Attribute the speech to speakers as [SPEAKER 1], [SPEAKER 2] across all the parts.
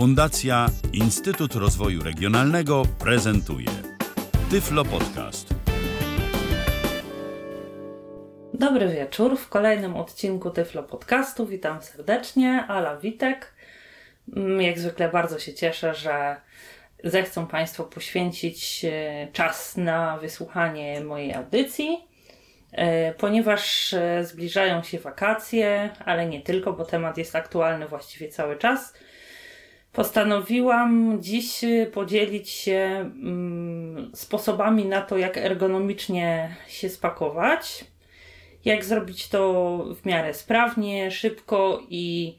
[SPEAKER 1] Fundacja Instytut Rozwoju Regionalnego prezentuje Tyflo Podcast.
[SPEAKER 2] Dobry wieczór w kolejnym odcinku Tyflo Podcastu. Witam serdecznie, Ala Witek. Mm, Jak zwykle bardzo się cieszę, że zechcą Państwo poświęcić e, czas na wysłuchanie mojej audycji, e, ponieważ e, zbliżają się wakacje, ale nie tylko, bo temat jest aktualny właściwie cały czas. Postanowiłam dziś podzielić się mm, sposobami na to, jak ergonomicznie się spakować, jak zrobić to w miarę sprawnie, szybko i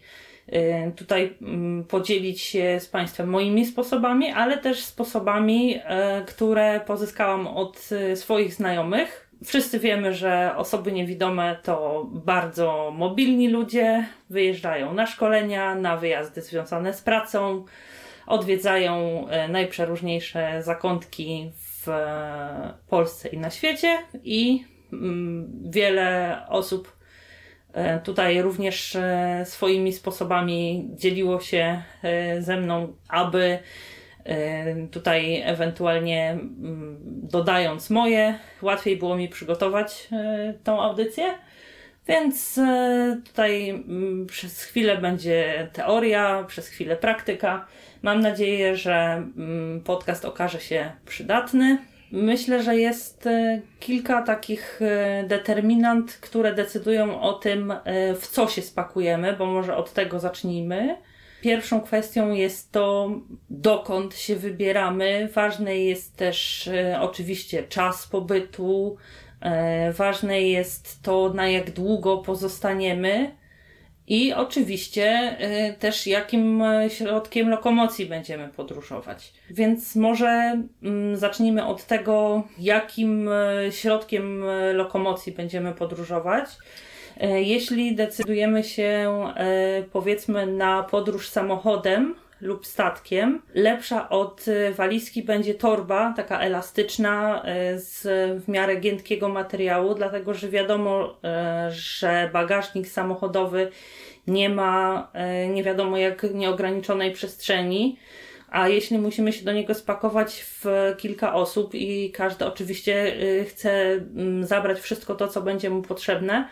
[SPEAKER 2] y, tutaj mm, podzielić się z Państwem moimi sposobami, ale też sposobami, y, które pozyskałam od y, swoich znajomych. Wszyscy wiemy, że osoby niewidome to bardzo mobilni ludzie, wyjeżdżają na szkolenia, na wyjazdy związane z pracą, odwiedzają e, najprzeróżniejsze zakątki w e, Polsce i na świecie i mm, wiele osób e, tutaj również swoimi sposobami dzieliło się ze mną, aby tutaj ewentualnie mm, dodając moje, łatwiej było mi przygotować e, tą audycję. Więc e, tutaj mm, przez chwilę będzie teoria, przez chwilę praktyka. Mam nadzieję, że mm, podcast okaże się przydatny. Myślę, że jest e, kilka takich determinant, które decydują o tym, w co się spakujemy, bo może od tego zacznijmy. Pierwszą kwestią jest to, dokąd się wybieramy. Ważny jest też e, oczywiście czas pobytu. E, ważne jest to, na jak długo pozostaniemy. I oczywiście y, też jakim e, środkiem lokomocji będziemy podróżować. Więc może mm, zacznijmy od tego, jakim e, środkiem e, lokomocji będziemy podróżować. E, Jeśli decydujemy się, e, powiedzmy, na podróż samochodem lub statkiem, lepsza od e, walizki będzie torba, taka elastyczna, z w miarę giętkiego materiału, dlatego że wiadomo, że bagażnik samochodowy nie ma nie wiadomo jak nieograniczonej przestrzeni. A jeśli musimy się do niego spakować w kilka osób i każdy oczywiście y, chce mm, zabrać wszystko to, co będzie mu potrzebne,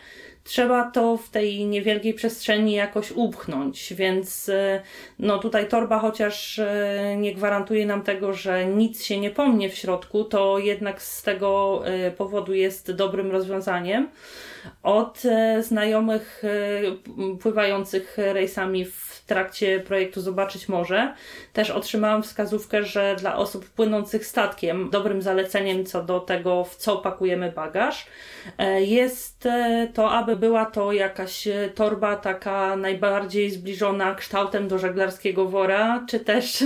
[SPEAKER 2] trzeba to w tej niewielkiej przestrzeni jakoś upchnąć, więc y, no tutaj torba chociaż y, nie gwarantuje nam tego, że nic się nie pomnie w środku, to jednak z tego y, powodu jest dobrym rozwiązaniem. Od e, znajomych e, pływających rejsami w trakcie projektu Zobaczyć Morze. Też otrzymałam wskazówkę, że dla osób płynących statkiem dobrym zaleceniem co do tego, w co pakujemy bagaż, e, jest to, aby była to jakaś torba taka najbardziej zbliżona kształtem do żeglarskiego wora, czy też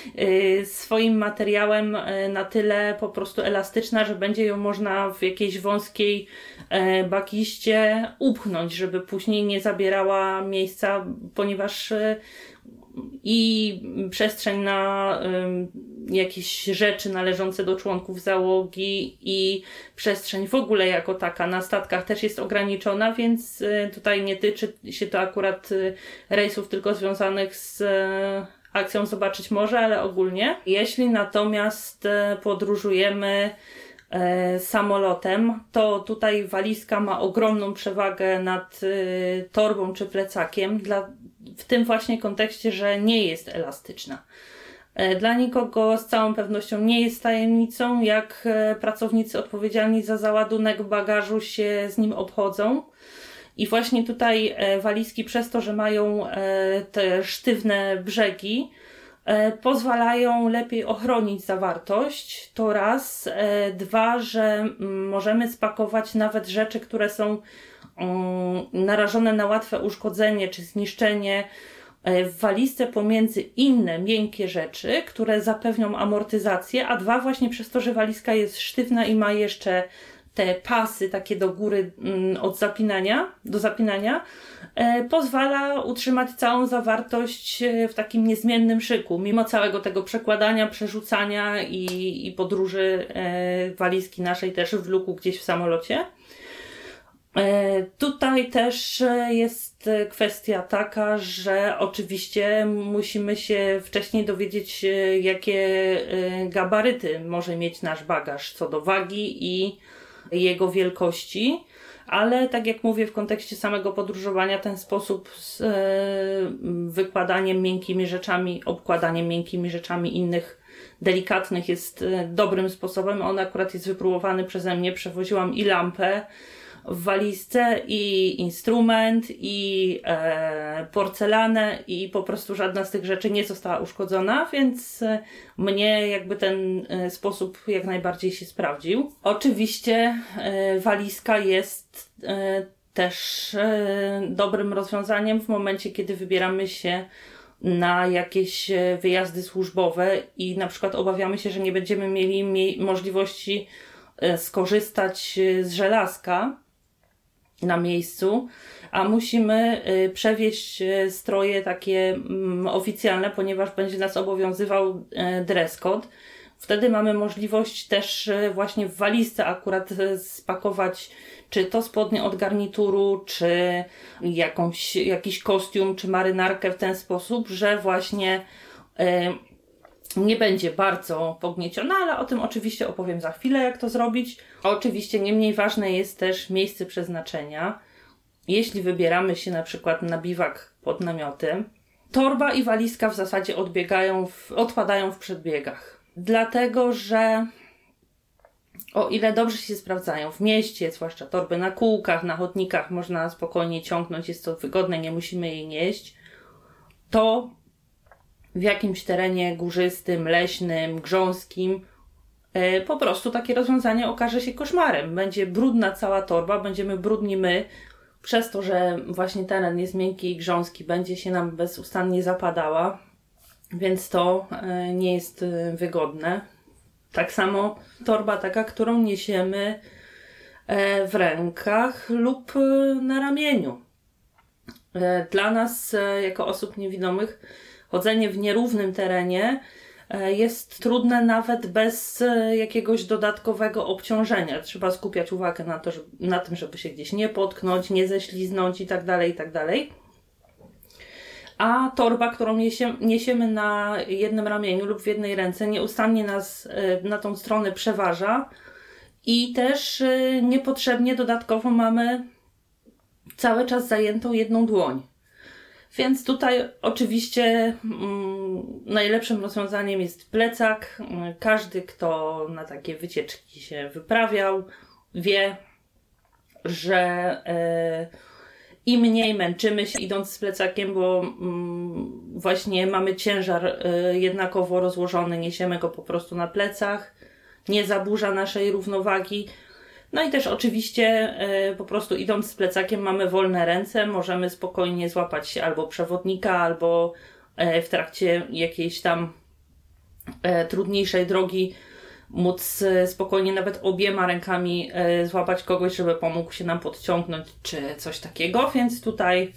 [SPEAKER 2] swoim materiałem na tyle po prostu elastyczna, że będzie ją można w jakiejś wąskiej e, bakiście upchnąć, żeby później nie zabierała miejsca, ponieważ e, i przestrzeń na ym, jakieś rzeczy należące do członków załogi i przestrzeń w ogóle jako taka na statkach też jest ograniczona, więc y, tutaj nie tyczy się to akurat y, rejsów tylko związanych z y, akcją Zobaczyć Morze, ale ogólnie. Jeśli natomiast y, podróżujemy samolotem, to tutaj walizka ma ogromną przewagę nad y, torbą czy plecakiem, dla, w tym właśnie kontekście, że nie jest elastyczna. E, Dla nikogo z całą pewnością nie jest tajemnicą, jak e, pracownicy odpowiedzialni za załadunek bagażu się z nim obchodzą. I właśnie tutaj e, walizki, przez to, że mają e, te sztywne brzegi, e, pozwalają lepiej ochronić zawartość. To raz. E, Dwa, że mm, możemy spakować nawet rzeczy, które są mm, narażone na łatwe uszkodzenie czy zniszczenie e, w walizce pomiędzy inne miękkie rzeczy, które zapewnią amortyzację, a dwa właśnie przez to, że walizka jest sztywna i ma jeszcze te pasy takie do góry mm, od zapinania, do zapinania, e, pozwala utrzymać całą zawartość e, w takim niezmiennym szyku, mimo całego tego przekładania, przerzucania i, i podróży e, walizki naszej też w luku gdzieś w samolocie. Tutaj też jest kwestia taka, że oczywiście musimy się wcześniej dowiedzieć, jakie gabaryty może mieć nasz bagaż co do wagi i jego wielkości. Ale tak jak mówię, w kontekście samego podróżowania, ten sposób z wykładaniem miękkimi rzeczami, obkładaniem miękkimi rzeczami innych delikatnych jest dobrym sposobem. On akurat jest wypróbowany przeze mnie. Przewoziłam i lampę, w walizce i instrument, i e, porcelanę, i po prostu żadna z tych rzeczy nie została uszkodzona, więc e, mnie jakby ten e, sposób jak najbardziej się sprawdził. Oczywiście e, walizka jest e, też e, dobrym rozwiązaniem w momencie, kiedy wybieramy się na jakieś wyjazdy służbowe i na przykład obawiamy się, że nie będziemy mieli mie możliwości skorzystać z żelazka, na miejscu, a musimy y, przewieźć y, stroje takie mm, oficjalne, ponieważ będzie nas obowiązywał y, dress code. Wtedy mamy możliwość też właśnie w walizce akurat spakować czy to spodnie od garnituru, czy jakąś, jakiś kostium, czy marynarkę w ten sposób, że właśnie nie będzie bardzo pognieciona, ale o tym oczywiście opowiem za chwilę, jak to zrobić. Oczywiście nie mniej ważne jest też miejsce przeznaczenia. Jeśli wybieramy się na przykład na biwak pod namiotem, torba i walizka w zasadzie odbiegają w, odpadają w przedbiegach. Dlatego, że o ile dobrze się sprawdzają w mieście, zwłaszcza torby na kółkach, na chodnikach, można spokojnie ciągnąć, jest to wygodne, nie musimy jej nieść, to w jakimś terenie górzystym, leśnym, grząskim, e, po prostu takie rozwiązanie okaże się koszmarem. Będzie brudna cała torba, będziemy brudni my, przez to, że właśnie teren jest miękki i grząski, będzie się nam bezustannie zapadała, więc to e, nie jest e, wygodne. Tak samo torba taka, którą niesiemy w rękach lub na ramieniu. Dla nas, jako osób niewidomych, chodzenie w nierównym terenie e, jest trudne nawet bez e, jakiegoś dodatkowego obciążenia. Trzeba skupiać uwagę na, to, żeby, na tym, żeby się gdzieś nie potknąć, nie ześliznąć i tak dalej, i tak. A torba, którą niesiemy na jednym ramieniu lub w jednej ręce, nieustannie nas e, na tą stronę przeważa i też niepotrzebnie dodatkowo mamy cały czas zajętą jedną dłoń. Więc tutaj oczywiście mm, najlepszym rozwiązaniem jest plecak. Każdy, kto na takie wycieczki się wyprawiał, wie, że e, im mniej męczymy się idąc z plecakiem, bo mm, właśnie mamy ciężar e, jednakowo rozłożony, niesiemy go po prostu na plecach, nie zaburza naszej równowagi no i też oczywiście e, po prostu idąc z plecakiem mamy wolne ręce, możemy spokojnie złapać się albo przewodnika, albo e, w trakcie jakiejś tam e, trudniejszej drogi móc spokojnie nawet obiema rękami złapać kogoś, żeby pomógł się nam podciągnąć, czy coś takiego, więc tutaj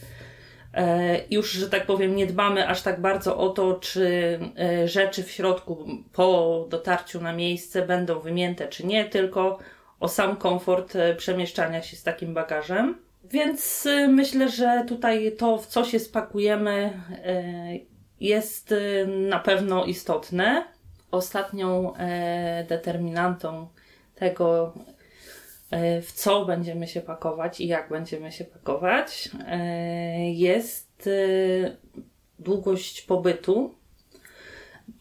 [SPEAKER 2] już, że tak powiem, nie dbamy aż tak bardzo o to, czy rzeczy w środku po dotarciu na miejsce będą wymięte, czy nie, tylko o sam komfort e, przemieszczania się z takim bagażem. Więc e, myślę, że tutaj to, w co się spakujemy, e, jest na pewno istotne. Ostatnią determinantą tego, w co będziemy się pakować i jak będziemy się pakować, jest długość pobytu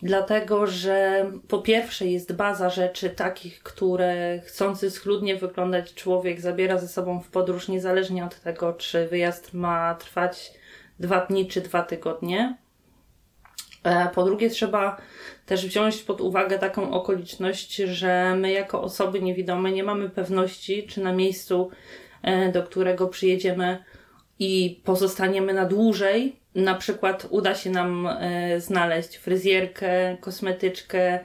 [SPEAKER 2] Dlatego, że po pierwsze jest baza rzeczy takich, które chcący schludnie wyglądać człowiek zabiera ze sobą w podróż, niezależnie od tego, czy wyjazd ma trwać dwa dni czy dwa tygodnie. E, po drugie, trzeba też wziąć pod uwagę taką okoliczność, że my, jako osoby niewidome, nie mamy pewności, czy na miejscu, e, do którego przyjedziemy i pozostaniemy na dłużej, na przykład uda się nam e, znaleźć fryzjerkę, kosmetyczkę,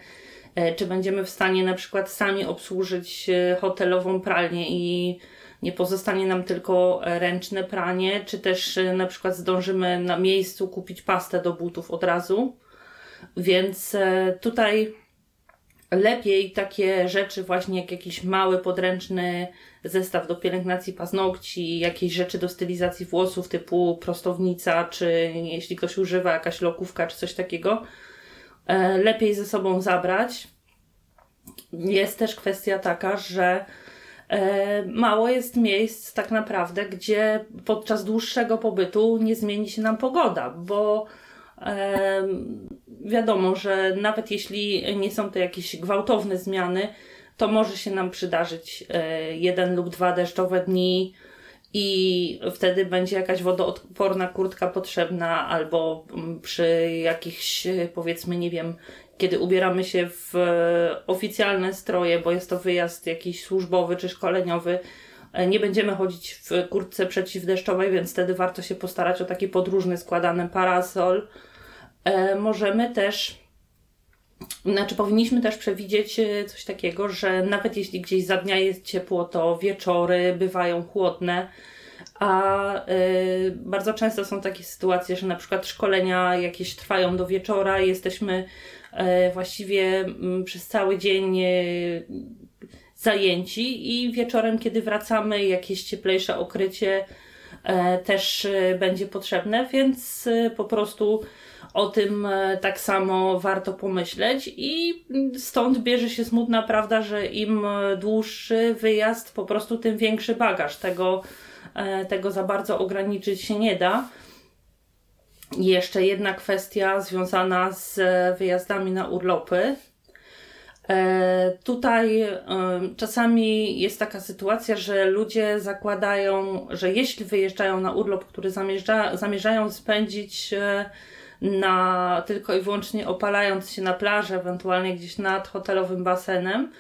[SPEAKER 2] e, czy będziemy w stanie na przykład sami obsłużyć e, hotelową pralnię i nie pozostanie nam tylko ręczne pranie, czy też na przykład zdążymy na miejscu kupić pastę do butów od razu. Więc tutaj lepiej takie rzeczy właśnie jak jakiś mały podręczny zestaw do pielęgnacji paznokci, jakieś rzeczy do stylizacji włosów typu prostownica, czy jeśli ktoś używa jakaś lokówka czy coś takiego, e, lepiej ze sobą zabrać. Jest też kwestia taka, że e, mało jest miejsc tak naprawdę, gdzie podczas dłuższego pobytu nie zmieni się nam pogoda, bo wiadomo, że nawet jeśli nie są to jakieś gwałtowne zmiany, to może się nam przydarzyć e, jeden lub dwa deszczowe dni i wtedy będzie jakaś wodoodporna kurtka potrzebna, albo mm, przy jakichś, powiedzmy, nie wiem, kiedy ubieramy się w e, oficjalne stroje, bo jest to wyjazd jakiś służbowy czy szkoleniowy, e, nie będziemy chodzić w kurtce przeciwdeszczowej, więc wtedy warto się postarać o taki podróżny składany parasol. Możemy też znaczy, powinniśmy też przewidzieć e, coś takiego, że nawet jeśli gdzieś za dnia jest ciepło, to wieczory bywają chłodne. A y, bardzo często są takie sytuacje, że na przykład szkolenia jakieś trwają do wieczora, jesteśmy y, właściwie y, przez cały dzień zajęci i wieczorem, kiedy wracamy, jakieś cieplejsze okrycie też będzie potrzebne, więc po prostu o tym e, tak samo warto pomyśleć i stąd bierze się smutna prawda, że im e, dłuższy wyjazd, po prostu tym większy bagaż. Tego, e, tego za bardzo ograniczyć się nie da. Jeszcze jedna kwestia związana z wyjazdami na urlopy. Tutaj czasami jest taka sytuacja, że ludzie zakładają, że jeśli wyjeżdżają na urlop, który zamierza, zamierzają spędzić na tylko i wyłącznie opalając się na plaży, ewentualnie gdzieś nad hotelowym basenem,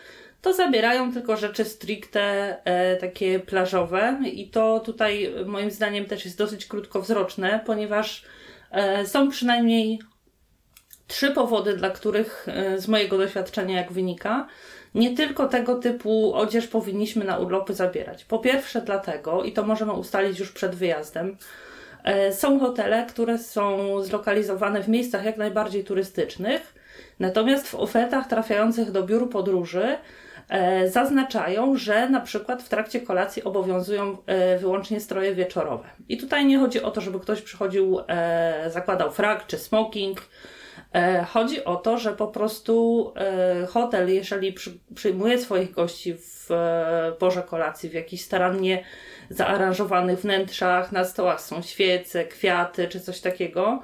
[SPEAKER 2] to zabierają tylko rzeczy stricte e, takie plażowe i to tutaj moim zdaniem też jest dosyć krótkowzroczne, ponieważ e, są przynajmniej trzy powody, dla których e, z mojego doświadczenia, jak wynika, nie tylko tego typu odzież powinniśmy na urlopy zabierać. Po pierwsze dlatego, i to możemy ustalić już przed wyjazdem, są hotele, które są zlokalizowane w miejscach jak najbardziej turystycznych, natomiast w ofertach trafiających do biur podróży e, zaznaczają, że na przykład w trakcie kolacji obowiązują e, wyłącznie stroje wieczorowe. I tutaj nie chodzi o to, żeby ktoś przychodził, zakładał frak czy smoking. Chodzi o to, że po prostu hotel, jeżeli przyjmuje swoich gości w porze kolacji w jakiś starannie zaaranżowanych wnętrzach, na stołach są świece, kwiaty czy coś takiego.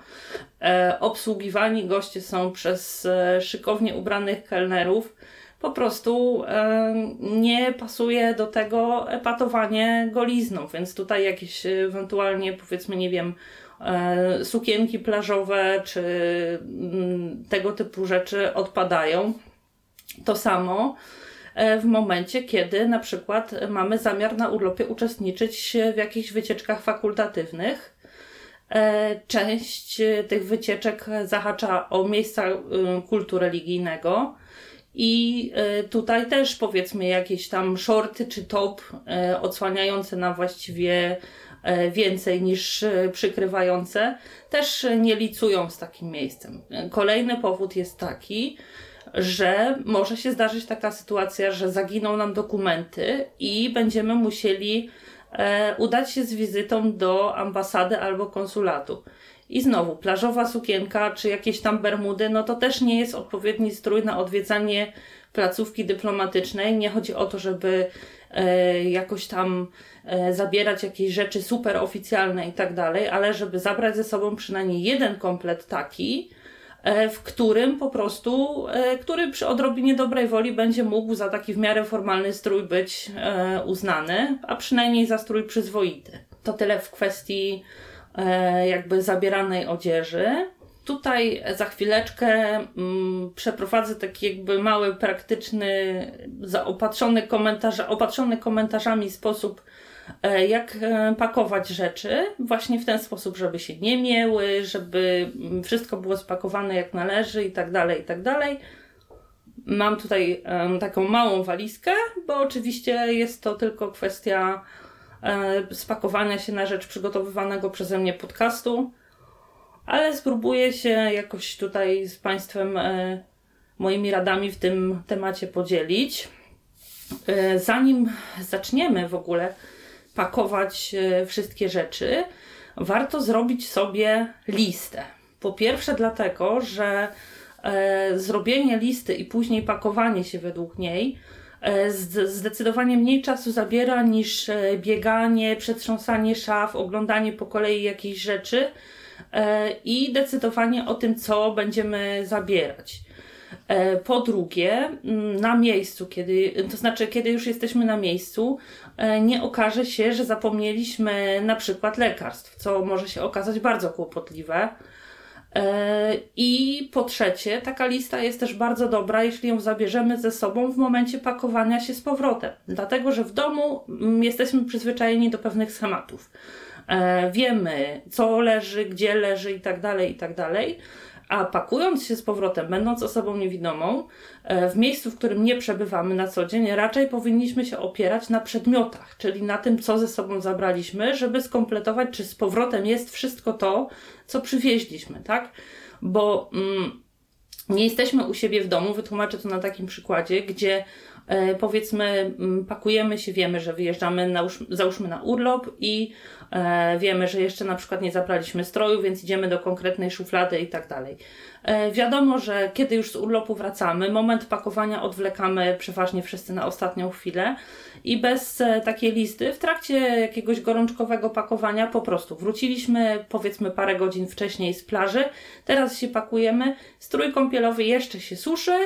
[SPEAKER 2] E, obsługiwani goście są przez e, szykownie ubranych kelnerów. Po prostu e, nie pasuje do tego epatowanie golizną, więc tutaj jakieś ewentualnie, powiedzmy, nie wiem, e, sukienki plażowe czy m, mm, tego typu rzeczy odpadają. To samo E, w momencie, kiedy na przykład mamy zamiar na urlopie uczestniczyć w jakichś wycieczkach fakultatywnych. E, część tych wycieczek zahacza o miejsca kultu religijnego. I e, tutaj też powiedzmy jakieś tam shorty czy top odsłaniające na właściwie więcej niż przykrywające też nie licują z takim miejscem. Kolejny powód jest taki, że może się zdarzyć taka sytuacja, że zaginą nam dokumenty i będziemy musieli e, udać się z wizytą do ambasady albo konsulatu. I znowu, plażowa sukienka czy jakieś tam bermudy, no to też nie jest odpowiedni strój na odwiedzanie placówki dyplomatycznej. Nie chodzi o to, żeby e, jakoś tam e, zabierać jakieś rzeczy super oficjalne i tak dalej, ale żeby zabrać ze sobą przynajmniej jeden komplet taki, w którym po prostu, e, który przy odrobinie dobrej woli będzie mógł za taki w miarę formalny strój być e, uznany, a przynajmniej za strój przyzwoity. To tyle w kwestii jakby zabieranej odzieży. Tutaj za chwileczkę mm, przeprowadzę taki jakby mały, praktyczny, zaopatrzony komentarz, opatrzony komentarzami sposób E, jak e, pakować rzeczy właśnie w ten sposób, żeby się nie miały, żeby mm, wszystko było spakowane jak należy i tak dalej, i tak dalej. Mam tutaj taką małą walizkę, bo oczywiście jest to tylko kwestia e, spakowania się na rzecz przygotowywanego przeze mnie podcastu, ale spróbuję się jakoś tutaj z Państwem moimi radami w tym temacie podzielić. E, zanim zaczniemy w ogóle pakować e, wszystkie rzeczy, warto zrobić sobie listę. Po pierwsze, dlatego, że e, zrobienie listy i później pakowanie się według niej zdecydowanie mniej czasu zabiera niż bieganie, przetrząsanie szaf, oglądanie po kolei jakichś rzeczy i decydowanie o tym, co będziemy zabierać. E, po drugie, mm, na miejscu, kiedy, to znaczy, kiedy już jesteśmy na miejscu, e, nie okaże się, że zapomnieliśmy na przykład lekarstw, co może się okazać bardzo kłopotliwe. E, I po trzecie, taka lista jest też bardzo dobra, jeśli ją zabierzemy ze sobą w momencie pakowania się z powrotem, dlatego że w domu mm, jesteśmy przyzwyczajeni do pewnych schematów. Wiemy, co leży, gdzie leży i tak dalej, i tak dalej a pakując się z powrotem, będąc osobą niewidomą, e, w miejscu, w którym nie przebywamy na co dzień, raczej powinniśmy się opierać na przedmiotach, czyli na tym, co ze sobą zabraliśmy, żeby skompletować, czy z powrotem jest wszystko to, co przywieźliśmy, tak? Bo mm, nie jesteśmy u siebie w domu, wytłumaczę to na takim przykładzie, gdzie powiedzmy, mm, pakujemy się, wiemy, że wyjeżdżamy, na, załóżmy na urlop i E, wiemy, że jeszcze na przykład nie zabraliśmy stroju, więc idziemy do konkretnej szuflady i tak dalej. E, wiadomo, że kiedy już z urlopu wracamy, moment pakowania odwlekamy przeważnie wszyscy na ostatnią chwilę i bez e, takiej listy w trakcie jakiegoś gorączkowego pakowania po prostu wróciliśmy powiedzmy parę godzin wcześniej z plaży, teraz się pakujemy, strój kąpielowy jeszcze się suszy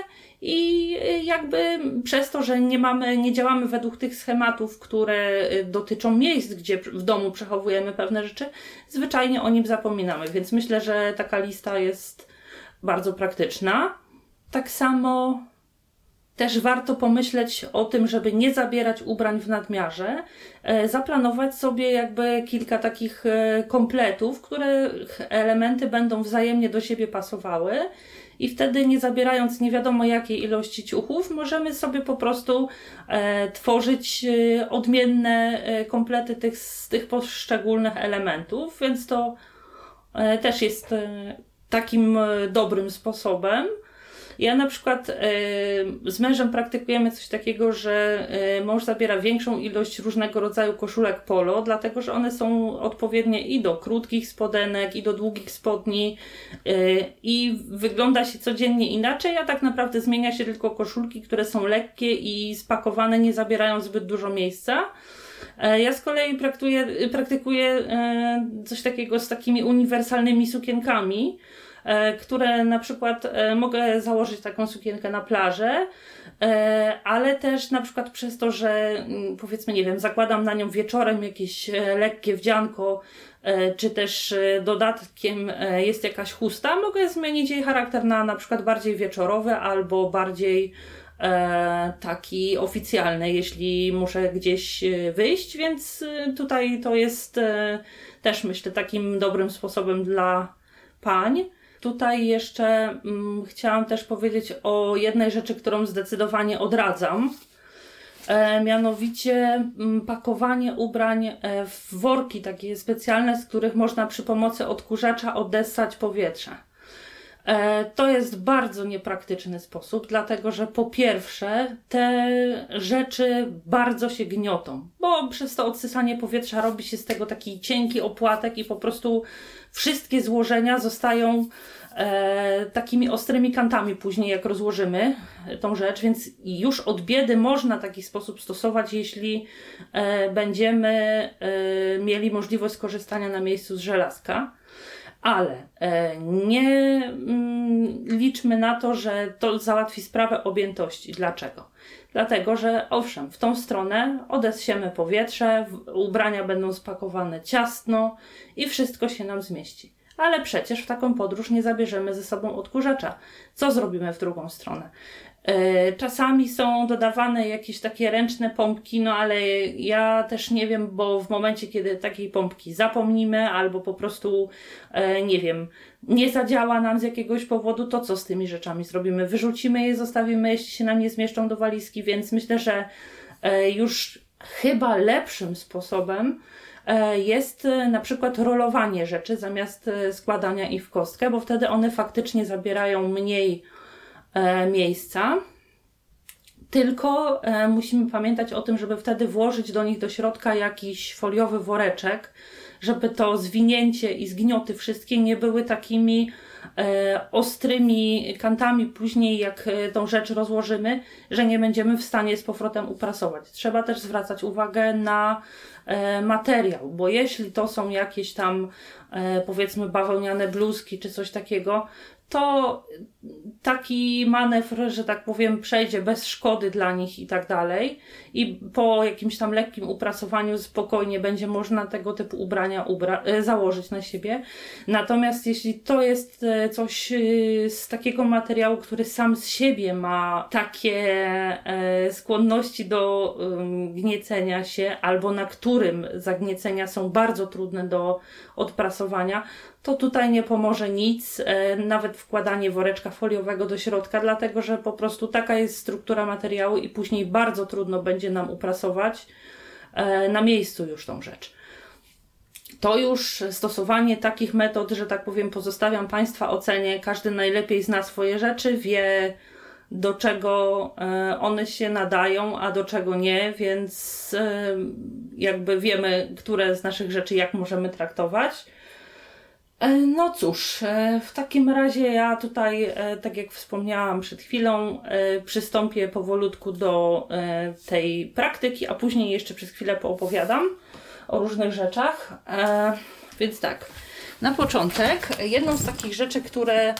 [SPEAKER 2] i jakby przez to, że nie mamy, nie działamy według tych schematów, które y, dotyczą miejsc, gdzie w domu przechowujemy pewne rzeczy, zwyczajnie o nim zapominamy. Więc myślę, że taka lista jest bardzo praktyczna. Tak samo też warto pomyśleć o tym, żeby nie zabierać ubrań w nadmiarze, e, zaplanować sobie jakby kilka takich e, kompletów, których elementy będą wzajemnie do siebie pasowały i wtedy nie zabierając nie wiadomo jakiej ilości ciuchów, możemy sobie po prostu e, tworzyć e, odmienne e, komplety tych, z tych poszczególnych elementów, więc to e, też jest takim dobrym sposobem. Ja na przykład y, z mężem praktykujemy coś takiego, że y, mąż zabiera większą ilość różnego rodzaju koszulek polo, dlatego że one są odpowiednie i do krótkich spodenek, i do długich spodni y, i wygląda się codziennie inaczej, a tak naprawdę zmienia się tylko koszulki, które są lekkie i spakowane, nie zabierają zbyt dużo miejsca. Ja z kolei praktuję, praktykuję coś takiego z takimi uniwersalnymi sukienkami, E, które na przykład e, mogę założyć taką sukienkę na plażę, e, ale też na przykład przez to, że mm, powiedzmy, nie wiem, zakładam na nią wieczorem jakieś lekkie wdzianko, czy też dodatkiem jest jakaś chusta, mogę zmienić jej charakter na na przykład bardziej wieczorowy albo bardziej taki oficjalny, jeśli muszę gdzieś wyjść, więc tutaj to jest też myślę takim dobrym sposobem dla pań. Tutaj jeszcze mm, chciałam też powiedzieć o jednej rzeczy, którą zdecydowanie odradzam. E, mianowicie m, mm, pakowanie ubrań e, w worki takie specjalne, z których można przy pomocy odkurzacza odessać powietrze. E, to jest bardzo niepraktyczny sposób, dlatego że po pierwsze te rzeczy bardzo się gniotą, bo przez to odsysanie powietrza robi się z tego taki cienki opłatek i po prostu wszystkie złożenia zostają e, takimi ostrymi kantami później, jak rozłożymy tą rzecz, więc już od biedy można taki sposób stosować, jeśli e, będziemy e, mieli możliwość skorzystania na miejscu z żelazka. Ale e, nie mm, liczmy na to, że to załatwi sprawę objętości. Dlaczego? Dlatego, że owszem, w tą stronę odessiemy powietrze, ubrania będą spakowane ciasno i wszystko się nam zmieści. Ale przecież w taką podróż nie zabierzemy ze sobą odkurzacza. Co zrobimy w drugą stronę? E, czasami są dodawane jakieś takie ręczne pompki, no ale ja też nie wiem, bo w momencie, kiedy takiej pompki zapomnimy albo po prostu, e, nie wiem, nie zadziała nam z jakiegoś powodu, to co z tymi rzeczami zrobimy? Wyrzucimy je, zostawimy, jeśli się nam nie zmieszczą do walizki, więc myślę, że e, już chyba lepszym sposobem jest na przykład rolowanie rzeczy zamiast składania ich w kostkę, bo wtedy one faktycznie zabierają mniej miejsca. Tylko e, musimy pamiętać o tym, żeby wtedy włożyć do nich do środka jakiś foliowy woreczek, żeby to zwinięcie i zgnioty wszystkie nie były takimi e, ostrymi kantami później, jak e, tą rzecz rozłożymy, że nie będziemy w stanie z powrotem uprasować. Trzeba też zwracać uwagę na e, materiał, bo jeśli to są jakieś tam e, powiedzmy bawełniane bluzki czy coś takiego, to taki manewr, że tak powiem, przejdzie bez szkody dla nich i tak dalej. I po jakimś tam lekkim uprasowaniu spokojnie będzie można tego typu ubrania ubra- e, założyć na siebie. Natomiast jeśli to jest e, coś e, z takiego materiału, który sam z siebie ma takie skłonności do gniecenia się, albo na którym zagniecenia są bardzo trudne do odprasowania, to tutaj nie pomoże nic, e, nawet wkładanie woreczka foliowego do środka, dlatego że po prostu taka jest struktura materiału i później bardzo trudno będzie nam uprasować e, na miejscu już tą rzecz. To już stosowanie takich metod, że tak powiem, pozostawiam Państwa ocenie. Każdy najlepiej zna swoje rzeczy, wie do czego e, one się nadają, a do czego nie, więc jakby wiemy, które z naszych rzeczy jak możemy traktować. E, no cóż, e, w takim razie ja tutaj, e, tak jak wspomniałam przed chwilą, przystąpię powolutku do tej praktyki, a później jeszcze przez chwilę poopowiadam o różnych rzeczach. Więc tak, na początek, jedną z takich rzeczy, które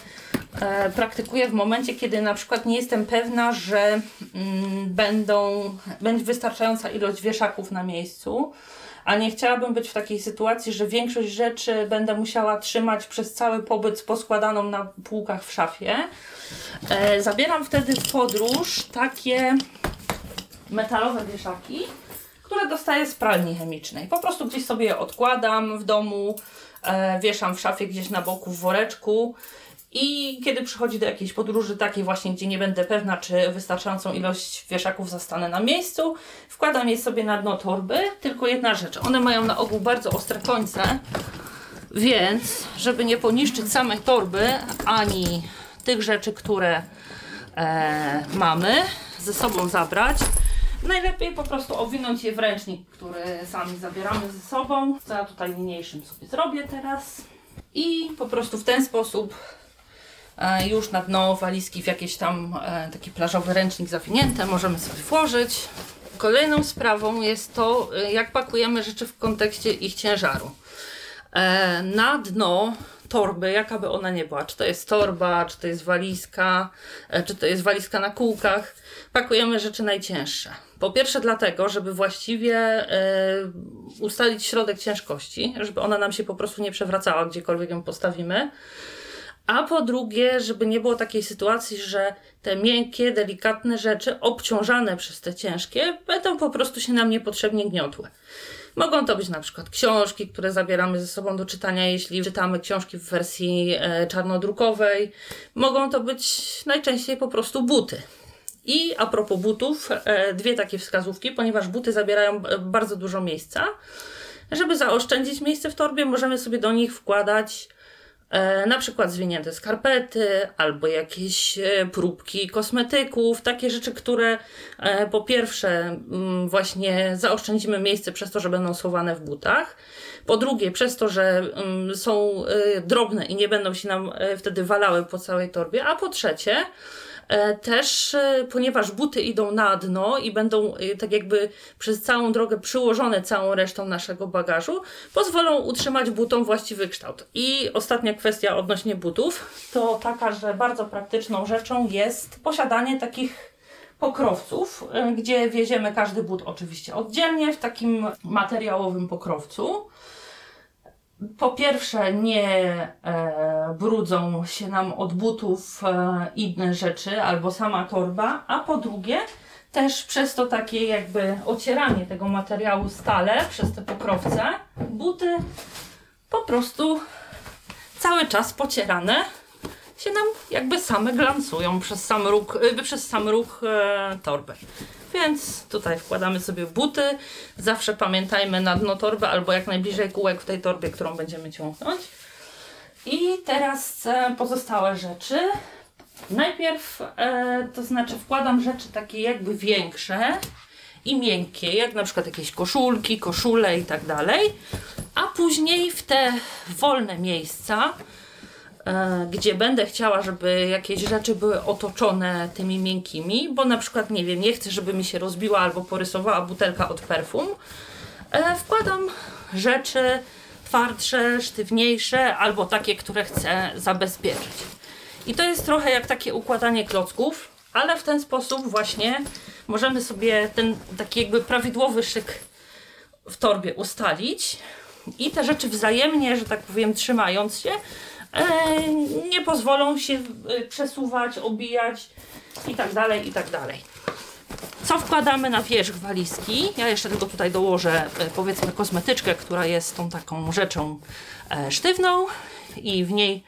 [SPEAKER 2] praktykuję w momencie, kiedy na przykład nie jestem pewna, że mm, będą, będzie wystarczająca ilość wieszaków na miejscu, a nie chciałabym być w takiej sytuacji, że większość rzeczy będę musiała trzymać przez cały pobyt poskładaną na półkach w szafie. E, zabieram wtedy w podróż takie metalowe wieszaki, które dostaję z pralni chemicznej. Po prostu gdzieś sobie je odkładam w domu, e, wieszam w szafie gdzieś na boku w woreczku i kiedy przychodzi do jakiejś podróży takiej właśnie, gdzie nie będę pewna, czy wystarczającą ilość wieszaków zastanę na miejscu, wkładam je sobie na dno torby. Tylko jedna rzecz, one mają na ogół bardzo ostre końce, więc żeby nie poniszczyć samej torby, ani tych rzeczy, które e, mamy ze sobą zabrać, najlepiej po prostu owinąć je w ręcznik, który sami zabieramy ze sobą. Co ja tutaj niniejszym sobie zrobię teraz. I po prostu w ten sposób już na dno walizki w jakieś tam e, taki plażowy ręcznik zawinięte możemy sobie włożyć. Kolejną sprawą jest to, e, jak pakujemy rzeczy w kontekście ich ciężaru. Na dno torby, jaka by ona nie była, czy to jest torba, czy to jest walizka, czy to jest walizka na kółkach, pakujemy rzeczy najcięższe. Po pierwsze dlatego, żeby właściwie ustalić środek ciężkości, żeby ona nam się po prostu nie przewracała, gdziekolwiek ją postawimy. A po drugie, żeby nie było takiej sytuacji, że te miękkie, delikatne rzeczy obciążane przez te ciężkie będą po prostu się nam niepotrzebnie gniotły. Mogą to być na przykład książki, które zabieramy ze sobą do czytania, jeśli czytamy książki w wersji e, czarnodrukowej. Mogą to być najczęściej po prostu buty. I a propos butów, e, dwie takie wskazówki, ponieważ buty zabierają e, bardzo dużo miejsca. Żeby zaoszczędzić miejsce w torbie, możemy sobie do nich wkładać na przykład zwinięte skarpety albo jakieś e, próbki kosmetyków, takie rzeczy, które e, po pierwsze mm, właśnie zaoszczędzimy miejsce przez to, że będą schowane w butach, po drugie przez to, że mm, są drobne i nie będą się nam wtedy walały po całej torbie, a po trzecie E, też e, ponieważ buty idą na dno i będą e, tak jakby przez całą drogę przyłożone całą resztą naszego bagażu, pozwolą utrzymać butom właściwy kształt. I ostatnia kwestia odnośnie butów to taka, że bardzo praktyczną rzeczą jest posiadanie takich pokrowców, gdzie wieziemy każdy but oczywiście oddzielnie w takim materiałowym pokrowcu po pierwsze nie e, brudzą się nam od butów e, inne rzeczy albo sama torba, a po drugie też przez to takie jakby ocieranie tego materiału stale przez te pokrowce, buty po prostu cały czas pocierane się nam jakby same glancują przez sam ruch, y, przez sam ruch e, torby. Więc tutaj wkładamy sobie buty. Zawsze pamiętajmy na dno torby albo jak najbliżej kółek w tej torbie, którą będziemy ciągnąć. I teraz pozostałe rzeczy. Najpierw, e, to znaczy wkładam rzeczy takie jakby większe i miękkie, jak na przykład jakieś koszulki, koszule i tak dalej, a później w te wolne miejsca, e, gdzie będę chciała, żeby jakieś rzeczy były otoczone tymi miękkimi, bo na przykład, nie wiem, nie chcę, żeby mi się rozbiła albo porysowała butelka od perfum, e, wkładam rzeczy twardsze, sztywniejsze albo takie, które chcę zabezpieczyć. I to jest trochę jak takie układanie klocków, ale w ten sposób właśnie możemy sobie ten taki jakby prawidłowy szyk w torbie ustalić i te rzeczy wzajemnie, że tak powiem, trzymając się, e, nie pozwolą się e, przesuwać, obijać i tak dalej, i tak dalej. Co wkładamy na wierzch walizki? Ja jeszcze tylko tutaj dołożę e, powiedzmy kosmetyczkę, która jest tą taką rzeczą sztywną i w niej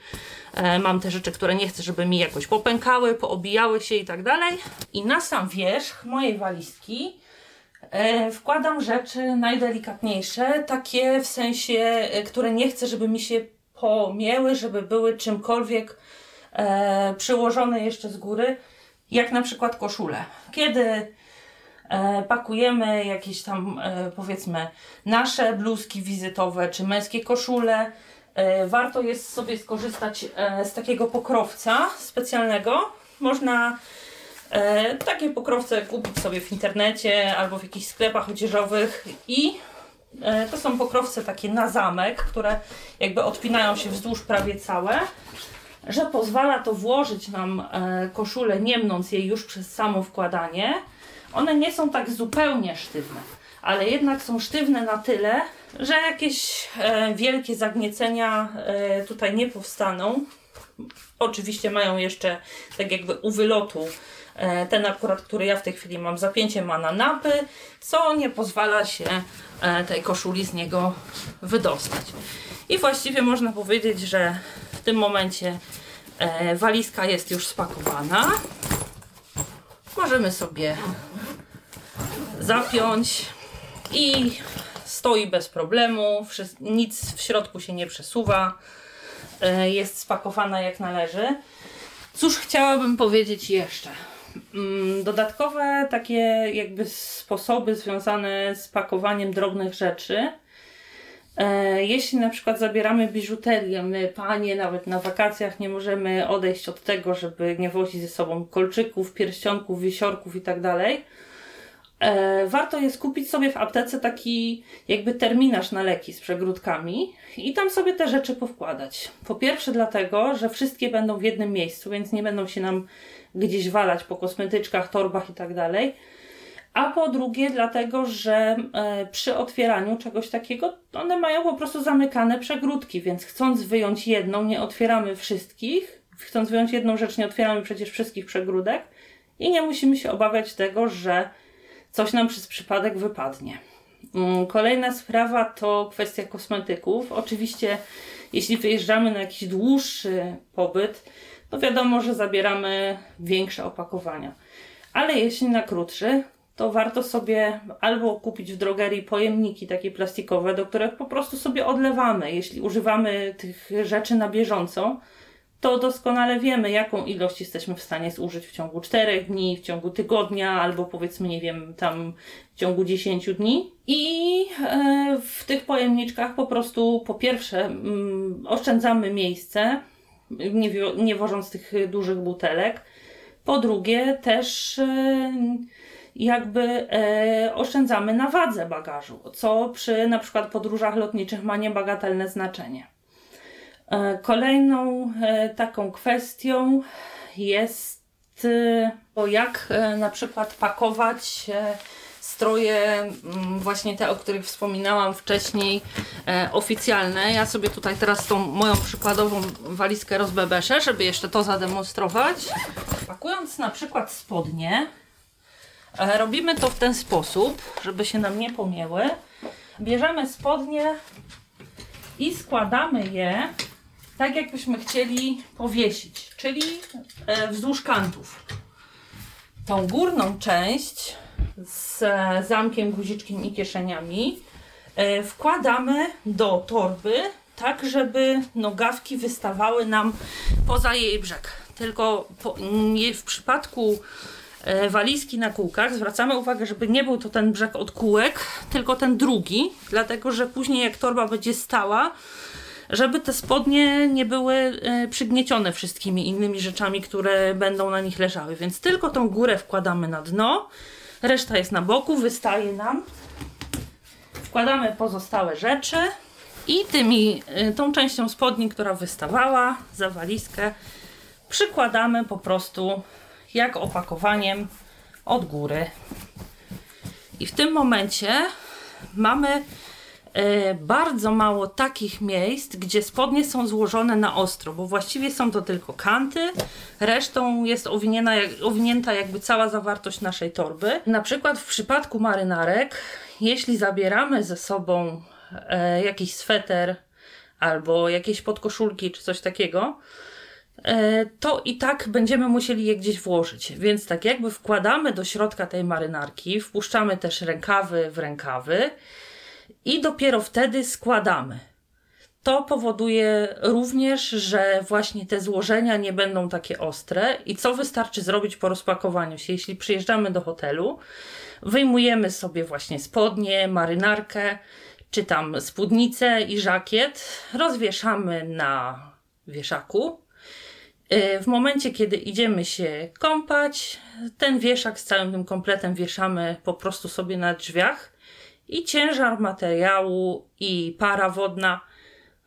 [SPEAKER 2] mam te rzeczy, które nie chcę, żeby mi jakoś popękały, poobijały się i tak dalej. I na sam wierzch mojej walizki E, wkładam rzeczy najdelikatniejsze, takie w sensie, e, które nie chcę, żeby mi się pomięły, żeby były czymkolwiek e, przyłożone jeszcze z góry, jak na przykład koszule. Kiedy e, pakujemy jakieś tam, e, powiedzmy, nasze bluzki wizytowe czy męskie koszule, e, warto jest sobie skorzystać z takiego pokrowca specjalnego. Można E, takie pokrowce kupić sobie w internecie albo w jakichś sklepach odzieżowych i e, to są pokrowce takie na zamek, które jakby odpinają się wzdłuż prawie całe, że pozwala to włożyć nam e, koszulę, nie mnąc jej już przez samo wkładanie. One nie są tak zupełnie sztywne, ale jednak są sztywne na tyle, że jakieś e, wielkie zagniecenia e, tutaj nie powstaną. Oczywiście mają jeszcze tak jakby u wylotu E, ten akurat, który ja w tej chwili mam, zapięcie ma na napy, co nie pozwala się e, tej koszuli z niego wydostać. I właściwie można powiedzieć, że w tym momencie e, walizka jest już spakowana. Możemy sobie zapiąć i stoi bez problemu, nic w środku się nie przesuwa, jest spakowana jak należy. Cóż chciałabym powiedzieć jeszcze? Mm, dodatkowe takie jakby sposoby związane z pakowaniem drobnych rzeczy. E, jeśli na przykład zabieramy biżuterię, my panie nawet na wakacjach nie możemy odejść od tego, żeby nie wozić ze sobą kolczyków, pierścionków, wisiorków i tak. E, warto jest kupić sobie w aptece taki jakby terminarz na leki z przegródkami i tam sobie te rzeczy powkładać. Po pierwsze dlatego, że wszystkie będą w jednym miejscu, więc nie będą się nam gdzieś walać po kosmetyczkach, torbach i tak dalej. A po drugie, dlatego, że e, przy otwieraniu czegoś takiego one mają po prostu zamykane przegródki, więc chcąc wyjąć jedną, nie otwieramy wszystkich. Chcąc wyjąć jedną rzecz, nie otwieramy przecież wszystkich przegródek i nie musimy się obawiać tego, że coś nam przez przypadek wypadnie. Mm, kolejna sprawa to kwestia kosmetyków. Oczywiście, jeśli wyjeżdżamy na jakiś dłuższy pobyt, to wiadomo, że zabieramy większe opakowania. Ale jeśli na krótszy, to warto sobie albo kupić w drogerii pojemniki takie plastikowe, do których po prostu sobie odlewamy. Jeśli używamy tych rzeczy na bieżąco, to doskonale wiemy, jaką ilość jesteśmy w stanie zużyć w ciągu 4 dni, w ciągu tygodnia, albo powiedzmy, nie wiem, tam w ciągu 10 dni. I e, w tych pojemniczkach po prostu po pierwsze mm, oszczędzamy miejsce, nie, nie wożąc tych dużych butelek. Po drugie, też e, jakby e, oszczędzamy na wadze bagażu, co przy na przykład podróżach lotniczych ma niebagatelne znaczenie. E, kolejną taką kwestią jest jak na przykład pakować stroje, mm, właśnie te, o których wspominałam wcześniej, e, oficjalne. Ja sobie tutaj teraz tą moją przykładową walizkę rozbebeszę, żeby jeszcze to zademonstrować. Pakując na przykład spodnie, e, robimy to w ten sposób, żeby się nam nie pomięły. Bierzemy spodnie i składamy je tak, jakbyśmy chcieli powiesić, czyli e, wzdłuż kantów. Tą górną część z zamkiem, guziczkiem i kieszeniami e, wkładamy do torby, tak żeby nogawki wystawały nam poza jej brzeg. tylko po, nie w przypadku e, walizki na kółkach zwracamy uwagę, żeby nie był to ten brzeg od kółek, tylko ten drugi, dlatego że później jak torba będzie stała, żeby te spodnie nie były e, przygniecione wszystkimi innymi rzeczami, które będą na nich leżały. Więc tylko tą górę wkładamy na dno, reszta jest na boku, wystaje nam. Wkładamy pozostałe rzeczy i tymi, e, tą częścią spodni, która wystawała za walizkę, przykładamy po prostu jak opakowaniem od góry. I w tym momencie mamy bardzo mało takich miejsc, gdzie spodnie są złożone na ostro, bo właściwie są to tylko kanty, resztą jest owinięta jakby cała zawartość naszej torby. Na przykład w przypadku marynarek, jeśli zabieramy ze sobą e, jakiś sweter albo jakieś podkoszulki czy coś takiego, e, to i tak będziemy musieli je gdzieś włożyć. Więc tak jakby wkładamy do środka tej marynarki, wpuszczamy też rękawy w rękawy i dopiero wtedy składamy. To powoduje również, że właśnie te złożenia nie będą takie ostre i co wystarczy zrobić po rozpakowaniu się. Jeśli przyjeżdżamy do hotelu, wyjmujemy sobie właśnie spodnie, marynarkę, czy tam spódnicę i żakiet, rozwieszamy na wieszaku. Y, w momencie, kiedy idziemy się kąpać, ten wieszak z całym tym kompletem wieszamy po prostu sobie na drzwiach i ciężar materiału i para wodna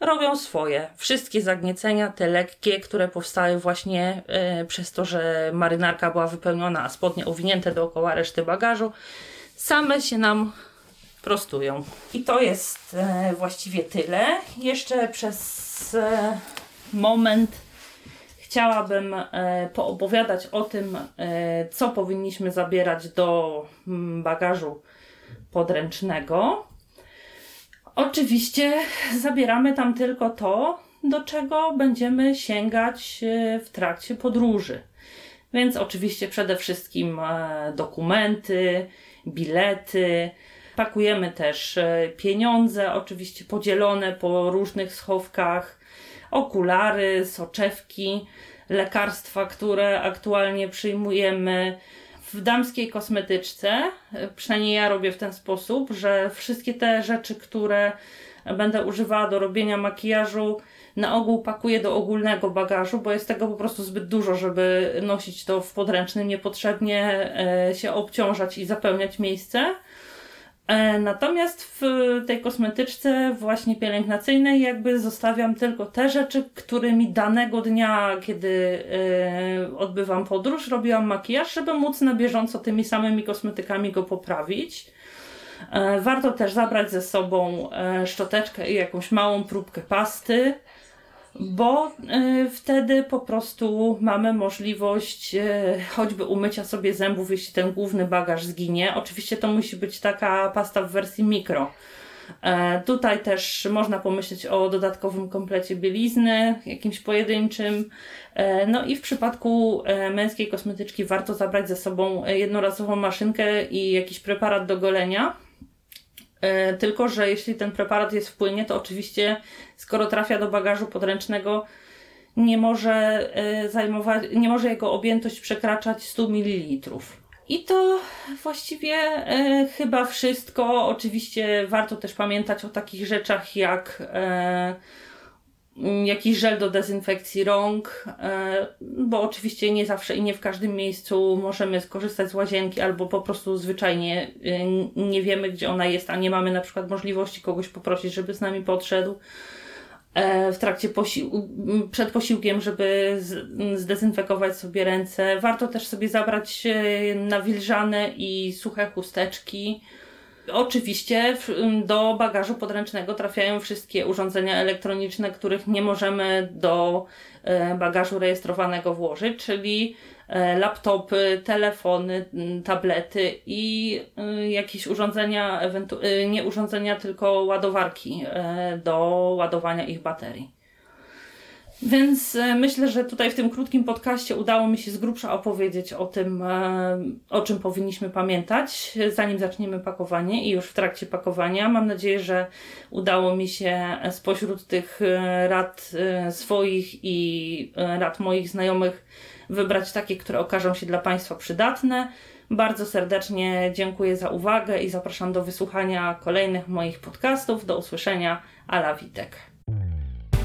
[SPEAKER 2] robią swoje. Wszystkie zagniecenia, te lekkie, które powstały właśnie e, przez to, że marynarka była wypełniona, a spodnie owinięte dookoła reszty bagażu, same się nam prostują. I to jest e, właściwie tyle. Jeszcze przez e, moment chciałabym poopowiadać o tym, co powinniśmy zabierać do mm, bagażu podręcznego. Oczywiście zabieramy tam tylko to, do czego będziemy sięgać e, w trakcie podróży. Więc oczywiście przede wszystkim e, dokumenty, bilety. Pakujemy też e, pieniądze, oczywiście podzielone po różnych schowkach, okulary, soczewki, lekarstwa, które aktualnie przyjmujemy, w damskiej kosmetyczce, przynajmniej ja robię w ten sposób, że wszystkie te rzeczy, które będę używała do robienia makijażu, na ogół pakuję do ogólnego bagażu, bo jest tego po prostu zbyt dużo, żeby nosić to w podręcznym, niepotrzebnie e, się obciążać i zapełniać miejsce. E, natomiast w tej kosmetyczce właśnie pielęgnacyjnej jakby zostawiam tylko te rzeczy, którymi danego dnia, kiedy e, odbywam podróż, robiłam makijaż, żeby móc na bieżąco tymi samymi kosmetykami go poprawić. E, warto też zabrać ze sobą szczoteczkę i jakąś małą próbkę pasty bo y, wtedy po prostu mamy możliwość y, choćby umycia sobie zębów, jeśli ten główny bagaż zginie. Oczywiście to musi być taka pasta w wersji mikro. E, tutaj też można pomyśleć o dodatkowym komplecie bielizny, jakimś pojedynczym. E, no i w przypadku e, męskiej kosmetyczki warto zabrać ze sobą jednorazową maszynkę i jakiś preparat do golenia tylko, że jeśli ten preparat jest w płynie, to oczywiście, skoro trafia do bagażu podręcznego, nie może e, zajmować, nie może jego objętość przekraczać 100 ml. I to właściwie e, chyba wszystko. Oczywiście warto też pamiętać o takich rzeczach jak e, jakiś żel do dezynfekcji rąk, e, bo oczywiście nie zawsze i nie w każdym miejscu możemy skorzystać z łazienki, albo po prostu zwyczajnie e, nie wiemy, gdzie ona jest, a nie mamy na przykład możliwości kogoś poprosić, żeby z nami podszedł e, w trakcie posił przed posiłkiem, żeby zdezynfekować sobie ręce. Warto też sobie zabrać nawilżane i suche chusteczki Oczywiście do bagażu podręcznego trafiają wszystkie urządzenia elektroniczne, których nie możemy do e, bagażu rejestrowanego włożyć, czyli e, laptopy, telefony, tablety i e, jakieś urządzenia, nie urządzenia, tylko ładowarki do ładowania ich baterii. Więc e, myślę, że tutaj w tym krótkim podcaście udało mi się z grubsza opowiedzieć o tym, e, o czym powinniśmy pamiętać, zanim zaczniemy pakowanie i już w trakcie pakowania. Mam nadzieję, że udało mi się spośród tych e, rad swoich i rad moich znajomych wybrać takie, które okażą się dla Państwa przydatne. Bardzo serdecznie dziękuję za uwagę i zapraszam do wysłuchania kolejnych moich podcastów. Do usłyszenia. Ala Witek.